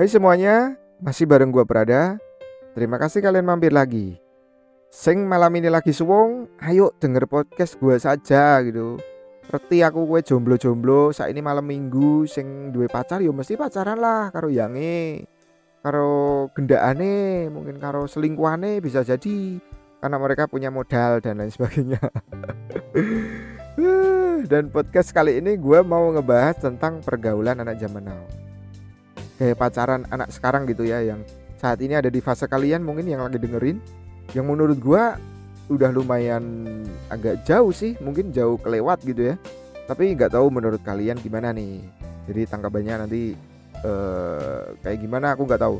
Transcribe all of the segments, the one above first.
Hai semuanya, masih bareng gua Prada. Terima kasih kalian mampir lagi. Sing malam ini lagi suwung, ayo denger podcast gua saja gitu. Reti aku gue jomblo-jomblo, saat ini malam minggu sing duwe pacar yo mesti pacaran lah karo yange. Karo gendakane, mungkin karo selingkuhane bisa jadi karena mereka punya modal dan lain sebagainya. dan podcast kali ini gue mau ngebahas tentang pergaulan anak zaman now kayak pacaran anak sekarang gitu ya yang saat ini ada di fase kalian mungkin yang lagi dengerin yang menurut gua udah lumayan agak jauh sih mungkin jauh kelewat gitu ya. Tapi nggak tahu menurut kalian gimana nih. Jadi tanggapannya nanti uh, kayak gimana aku nggak tahu.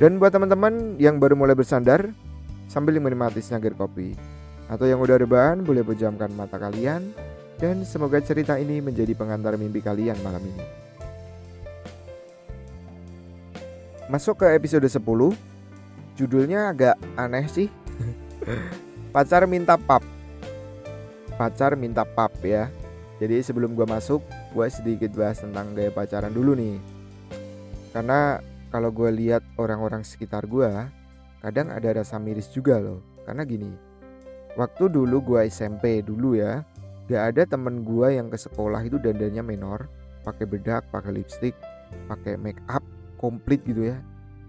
Dan buat teman-teman yang baru mulai bersandar sambil menikmati snagger kopi atau yang udah rebahan boleh pejamkan mata kalian. Dan semoga cerita ini menjadi pengantar mimpi kalian malam ini. Masuk ke episode 10 Judulnya agak aneh sih. Pacar minta pap. Pacar minta pap ya. Jadi sebelum gue masuk Gue sedikit bahas tentang gaya pacaran dulu nih. Karena kalau gue lihat orang-orang sekitar gue Kadang ada rasa miris juga loh. Karena gini Waktu dulu gue SMP dulu ya Gak ada temen gue yang ke sekolah itu dandannya menor pakai bedak, pakai lipstick, pakai make up komplit gitu ya.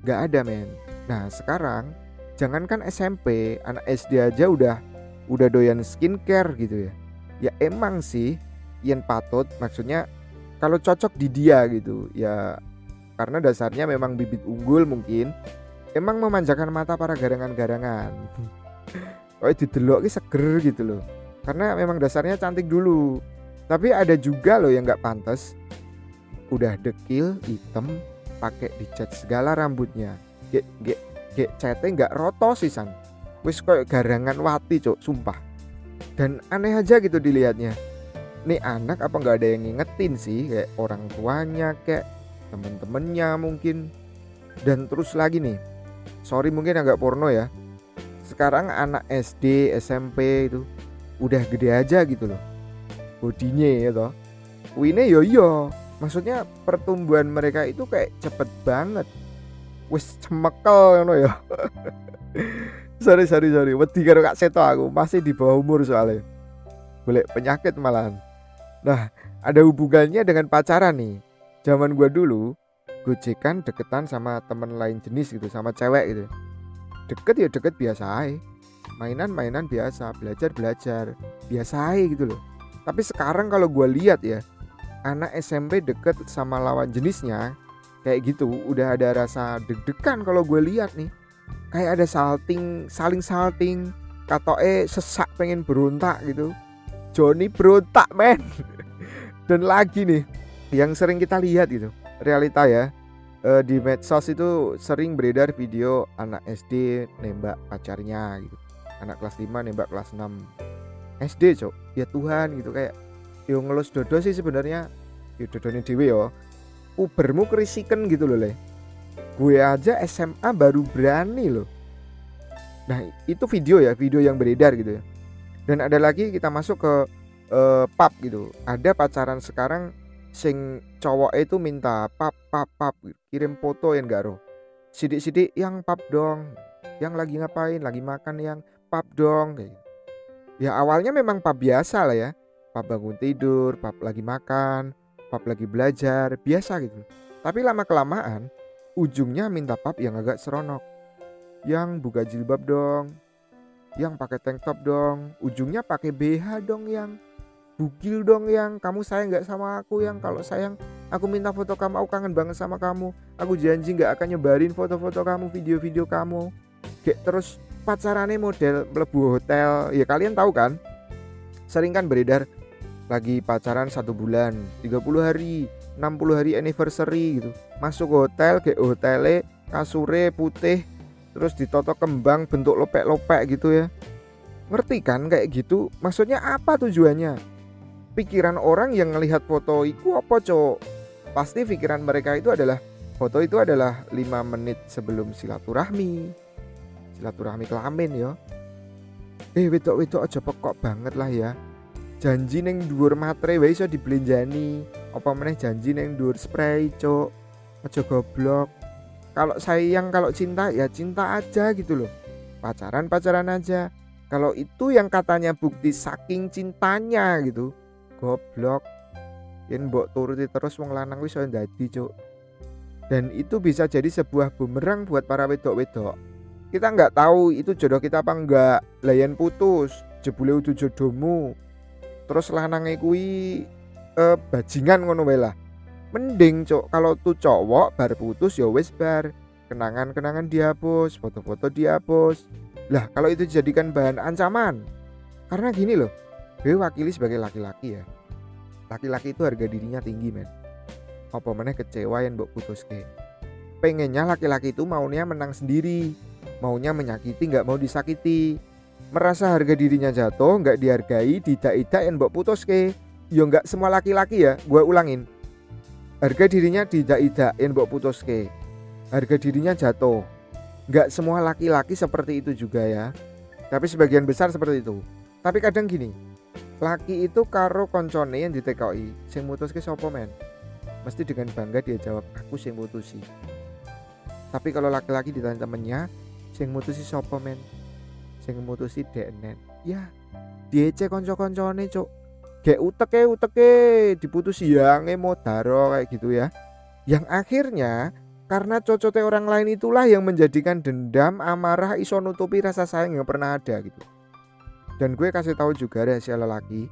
Nggak ada men. Nah sekarang jangankan SMP anak SD aja udah udah doyan skincare gitu ya. Ya emang sih yang patut maksudnya kalau cocok di dia gitu ya karena dasarnya memang bibit unggul mungkin emang memanjakan mata para garangan-garangan. Oh didelok seger gitu loh. Karena memang dasarnya cantik dulu. Tapi ada juga loh yang nggak pantas. Udah dekil hitam pakai dicat segala rambutnya. Gek gek gek cete nggak roto sih san. Wis kayak garangan wati cok sumpah. Dan aneh aja gitu dilihatnya. Nih anak apa nggak ada yang ngingetin sih kayak orang tuanya kayak temen-temennya mungkin. Dan terus lagi nih sorry mungkin agak porno ya. Sekarang anak SD SMP itu udah gede aja gitu loh. Bodinya ya toh. Wine yo yo maksudnya pertumbuhan mereka itu kayak cepet banget. Wis cemekel ngono ya. Sorry sorry sorry. Wedi karo kak seto aku masih di bawah umur soalnya. Boleh penyakit malahan. Nah ada hubungannya dengan pacaran nih. Zaman gua dulu gojekan deketan sama temen lain jenis gitu sama cewek gitu. Deket ya deket biasa aja mainan-mainan biasa belajar belajar biasa aja gitu loh. Tapi sekarang kalau gue lihat ya anak SMP deket sama lawan jenisnya kayak gitu udah ada rasa deg-degan kalau gue lihat nih. Kayak ada salting saling salting kata eh sesak pengen berontak gitu. Joni berontak men. Dan lagi nih yang sering kita lihat gitu realita ya eh, di medsos itu sering beredar video anak SD nembak pacarnya gitu. Anak kelas 5 nembak kelas 6 SD cok. Ya Tuhan gitu kayak yo ngelus dodo sih sebenarnya. Yo dodone dhewe yo. Ubermu kerisikan gitu loh le. Gue aja SMA baru berani loh. Nah itu video ya video yang beredar gitu ya. Dan ada lagi kita masuk ke uh, pub gitu. Ada pacaran sekarang sing cowok itu minta pap pap pap kirim foto yang gak roh. Sidik-sidik yang pap dong. Yang lagi ngapain? Lagi makan yang pap dong. Kayak gitu. ya awalnya memang pap biasa lah ya pap bangun tidur, pap lagi makan, pap lagi belajar, biasa gitu. Tapi lama kelamaan ujungnya minta pap yang agak seronok. Yang buka jilbab dong, yang pakai tank top dong, ujungnya pakai BH dong yang bugil dong yang kamu sayang nggak sama aku yang kalau sayang aku minta foto kamu aku kangen banget sama kamu aku janji nggak akan nyebarin foto-foto kamu video-video kamu kayak terus pacarannya model melebu hotel ya kalian tahu kan sering kan beredar lagi pacaran satu bulan 30 hari 60 hari anniversary gitu. Masuk hotel ke hotelnya kasure putih terus ditoto kembang bentuk lopek-lopek gitu ya. Ngerti kan kayak gitu? Maksudnya apa tujuannya? Pikiran orang yang ngelihat foto itu apa cok pasti pikiran mereka itu adalah foto itu adalah 5 menit sebelum silaturahmi. Silaturahmi kelamin ya eh wedok-wedok aja pokok banget lah ya janji neng dhuwur matre wae iso dibelenjani apa meneh janji neng dhuwur spray cok aja goblok. Kalau sayang kalau cinta ya cinta aja gitu loh. Pacaran pacaran aja. Kalau itu yang katanya bukti saking cintanya gitu goblok. Yen mbok turuti terus wong lanang wis dadi cuk. Dan itu bisa jadi sebuah bumerang buat para wedok-wedok. Kita nggak tahu itu jodoh kita apa enggak layan putus jebule udah jodohmu terus lanangnya kui eh, bajingan ngono lah. Mending cok kalau tuh cowok bar putus ya wes bar. Kenangan-kenangan dihapus foto-foto dihapus. Lah kalau itu dijadikan bahan ancaman. Karena gini loh gue wakili sebagai laki-laki ya. Laki-laki itu harga dirinya tinggi men. Apa mana kecewa yang mbok putus ke pengennya laki-laki itu maunya menang sendiri. Maunya menyakiti nggak mau disakiti merasa harga dirinya jatuh nggak dihargai tidak-tidak yang mbok putus ke yo nggak semua laki-laki ya gue ulangin. Harga dirinya tidak-tidak yang mbok putus ke harga dirinya jatuh. Nggak semua laki-laki seperti itu juga ya. Tapi sebagian besar seperti itu. Tapi kadang gini laki itu karo koncone yang ditekoi sing ke sopo men? Mesti dengan bangga dia jawab aku sing mutusi. Tapi kalau laki-laki ditanya temennya sing mutusi sopo men sing mutusi denen ya diece konco-koncone cok kayak uteke uteke diputusi yang daro kayak gitu ya. Yang akhirnya karena cocoknya orang lain itulah yang menjadikan dendam amarah iso nutupi rasa sayang yang pernah ada gitu. Dan gue kasih tahu juga rahasia lelaki.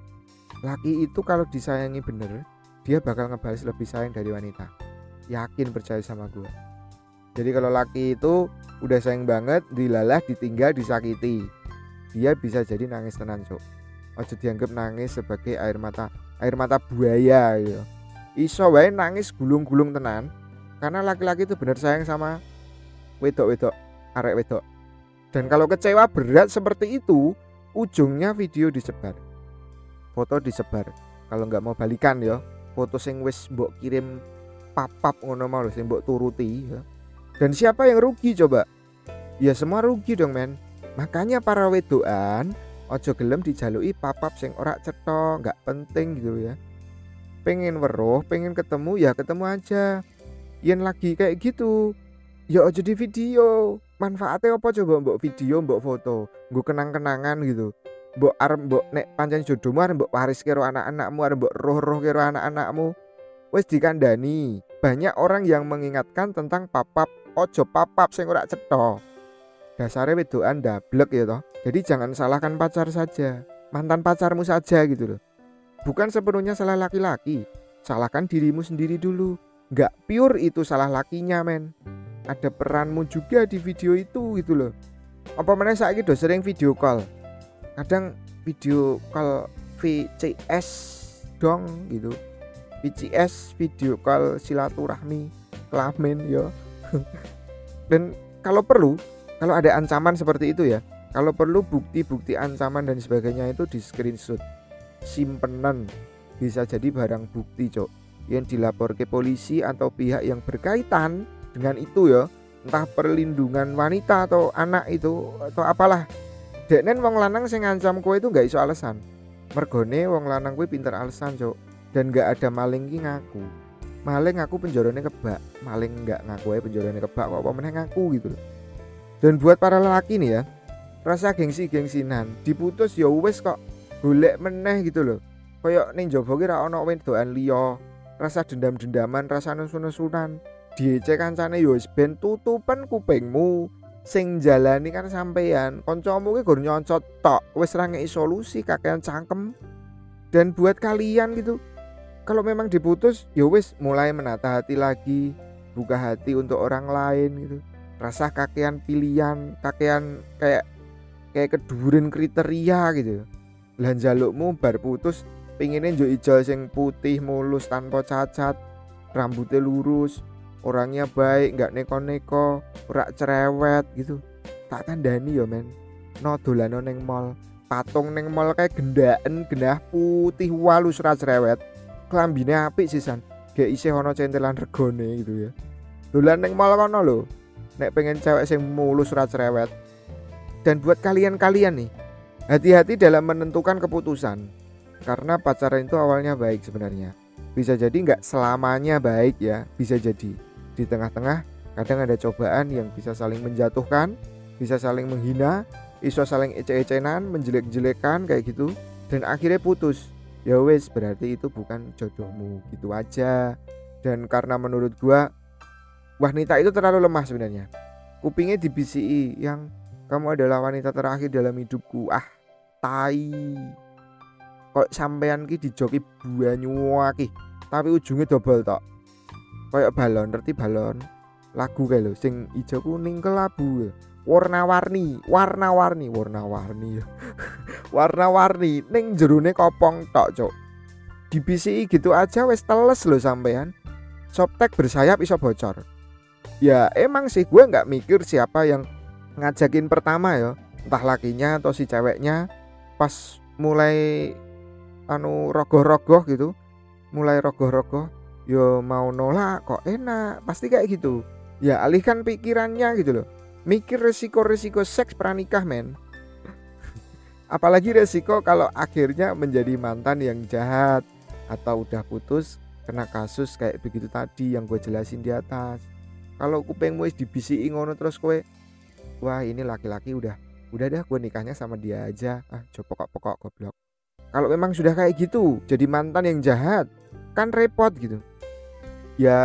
Laki itu kalau disayangi bener dia bakal ngebalas lebih sayang dari wanita. Yakin percaya sama gue. Jadi kalau laki itu udah sayang banget dilalah ditinggal disakiti. Dia bisa jadi nangis tenan cok ojo dianggap nangis sebagai air mata air mata buaya gitu iso wae nangis gulung-gulung tenan karena laki-laki itu bener sayang sama wedok-wedok arek wedok. Dan kalau kecewa berat seperti itu ujungnya video disebar. Foto disebar. Kalau nggak mau balikan ya foto sing wis mbok kirim papap ngono mau sing mbok turuti ya. Dan siapa yang rugi coba? Ya semua rugi dong men. Makanya para wedoan ojo gelem dijalui papap sing ora cetok nggak penting gitu ya. Pengen weruh pengen ketemu ya ketemu aja. Yang lagi kayak gitu ya ojo di video. Manfaatnya apa coba mbok video mbok foto? Gue kenang-kenangan gitu. Mbok arep mbok nek pancen jodohmu arep mbok waris karo anak-anakmu arep mbok roh-roh karo anak-anakmu wis dikandani. Banyak orang yang mengingatkan tentang papap ojo papap sing ora cetha. Dasarnya wedoan dablek ya toh. Jadi jangan salahkan pacar saja mantan pacarmu saja gitu loh. Bukan sepenuhnya salah laki-laki salahkan dirimu sendiri dulu. Nggak pure itu salah lakinya men. Ada peranmu juga di video itu gitu loh. Apa mana saya gitu sering video call? Kadang video call VCS dong gitu. VCS video call silaturahmi kelamin ya dan kalau perlu kalau ada ancaman seperti itu ya kalau perlu bukti-bukti ancaman dan sebagainya itu di screenshot simpenan bisa jadi barang bukti cok yang dilapor ke polisi atau pihak yang berkaitan dengan itu ya entah perlindungan wanita atau anak itu atau apalah. Deknen wong lanang sing ngancam kue itu nggak iso alasan mergone wong lanang kue pinter alasan cok dan nggak ada maling ngaku maling ngaku penjorone kebak. Maling nggak ngaku ya penjorone kebak kok meneh ngaku gitu loh. Dan buat para lelaki nih ya rasa gengsi gengsinan diputus ya wes kok golek meneh gitu loh. Koyok ning jowo ki ra ono wedoan liya rasa dendam-dendaman rasa nesu-nesunan. Diece kancane yo wis ben tutupan kupingmu. Sing jalani kan sampeyan kancamu ki gur nyocot tok wis ra solusi kakean cangkem. Dan buat kalian gitu kalau memang diputus ya wis mulai menata hati lagi buka hati untuk orang lain gitu. Rasa kakean pilihan kakean kayak kayak kedurin kriteria gitu. Lan jalukmu bar putus pengennya jo ijol sing putih mulus tanpa cacat rambutnya lurus orangnya baik nggak neko-neko ora cerewet gitu. Tak kandani yo men. No dolano neng mall. Patung neng mall kayak gendaan genah putih walus ora cerewet klambine apik sisan gak isih ono centelan regone gitu ya. Dolan neng mall kono lo nek pengen cewek sing mulus ora cerewet. Dan buat kalian-kalian nih hati-hati dalam menentukan keputusan. Karena pacaran itu awalnya baik sebenarnya. Bisa jadi nggak selamanya baik ya. Bisa jadi. Di tengah-tengah kadang ada cobaan yang bisa saling menjatuhkan bisa saling menghina iso saling ece-ecenan menjelek-jelekan kayak gitu dan akhirnya putus ya wes berarti itu bukan jodohmu gitu aja. Dan karena menurut gua wanita itu terlalu lemah sebenarnya. Kupingnya di BCI yang kamu adalah wanita terakhir dalam hidupku. Ah tai. Kok sampean ki dijoki banyu ki tapi ujungnya double tok. Kayak balon ngerti balon. Lagu kayak lo sing ijo kuning kelabu warna-warni warna-warni warna-warni. Warna-warni ning jerone kopong tok di BCI gitu aja wes teles lo sampean. Softtek bersayap iso bocor. Ya emang sih gue nggak mikir siapa yang ngajakin pertama ya. Entah lakinya atau si ceweknya. Pas mulai anu rogoh-rogoh gitu. Mulai rogoh-rogoh yo mau nolak kok enak? Pasti kayak gitu. Ya alihkan pikirannya gitu loh mikir resiko-resiko seks pranikah men. Apalagi resiko kalau akhirnya menjadi mantan yang jahat atau udah putus kena kasus kayak begitu tadi yang gue jelasin di atas. Kalau kupeng wis dibisi ngono terus kue wah ini laki-laki udah udah dah gue nikahnya sama dia aja. Ah coba pokok-pokok goblok. Kalau memang sudah kayak gitu jadi mantan yang jahat kan repot gitu. Ya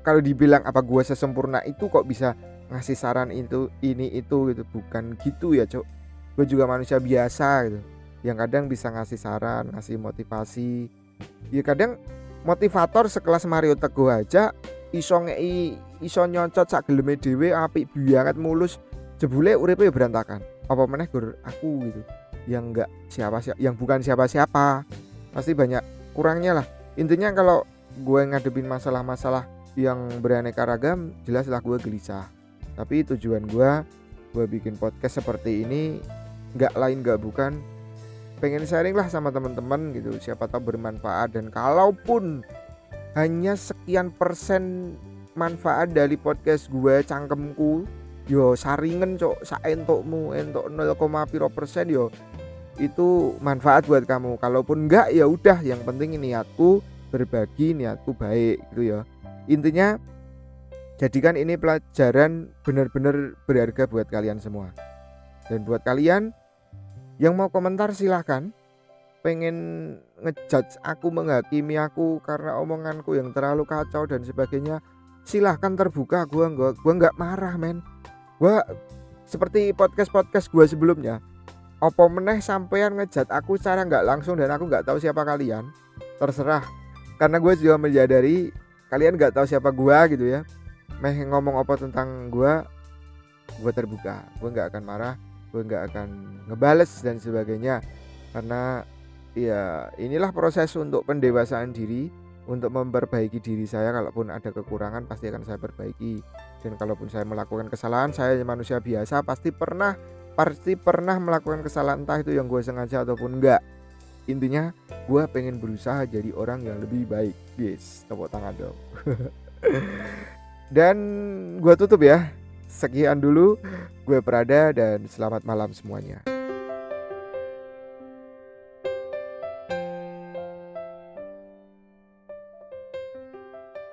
kalau dibilang apa gue sesempurna itu kok bisa ngasih saran itu ini itu gitu. Bukan gitu ya cok. Gue juga manusia biasa gitu yang kadang bisa ngasih saran ngasih motivasi. Ya kadang motivator sekelas Mario Teguh aja iso ngei iso nyocot sak geleme dhewe apik banget mulus. Jebule uripe ya berantakan. Apa meneh gur aku gitu yang enggak siapa siapa yang bukan siapa siapa pasti banyak kurangnya lah. Intinya kalau gue ngadepin masalah-masalah yang beraneka ragam jelaslah gue gelisah tapi tujuan gue gue bikin podcast seperti ini nggak lain nggak bukan pengen sharing lah sama teman-teman gitu. Siapa tahu bermanfaat dan kalaupun hanya sekian persen manfaat dari podcast gue cangkemku yo saringen cok. Sa entokmu entok 0, piro persen yo itu manfaat buat kamu. Kalaupun enggak ya udah. Yang penting niatku berbagi niatku baik gitu ya. Intinya Jadikan ini pelajaran benar-benar berharga buat kalian semua. Dan buat kalian yang mau komentar silahkan. Pengen ngejudge aku menghakimi aku karena omonganku yang terlalu kacau dan sebagainya. Silahkan terbuka gua gua gua nggak marah men. Gua seperti podcast-podcast gua sebelumnya. Apa meneh sampean ngejat aku secara nggak langsung dan aku nggak tahu siapa kalian. Terserah. Karena gue juga menyadari kalian nggak tahu siapa gua gitu ya meh ngomong apa tentang gue gue terbuka. Gue nggak akan marah gue nggak akan ngebales dan sebagainya. Karena ya inilah proses untuk pendewasaan diri untuk memperbaiki diri saya. Kalaupun ada kekurangan pasti akan saya perbaiki. Dan kalaupun saya melakukan kesalahan saya manusia biasa pasti pernah pasti pernah melakukan kesalahan entah itu yang gue sengaja ataupun enggak intinya gue pengen berusaha jadi orang yang lebih baik. Yes tepuk tangan dong Dan gue tutup ya. Sekian dulu gue Prada dan selamat malam semuanya.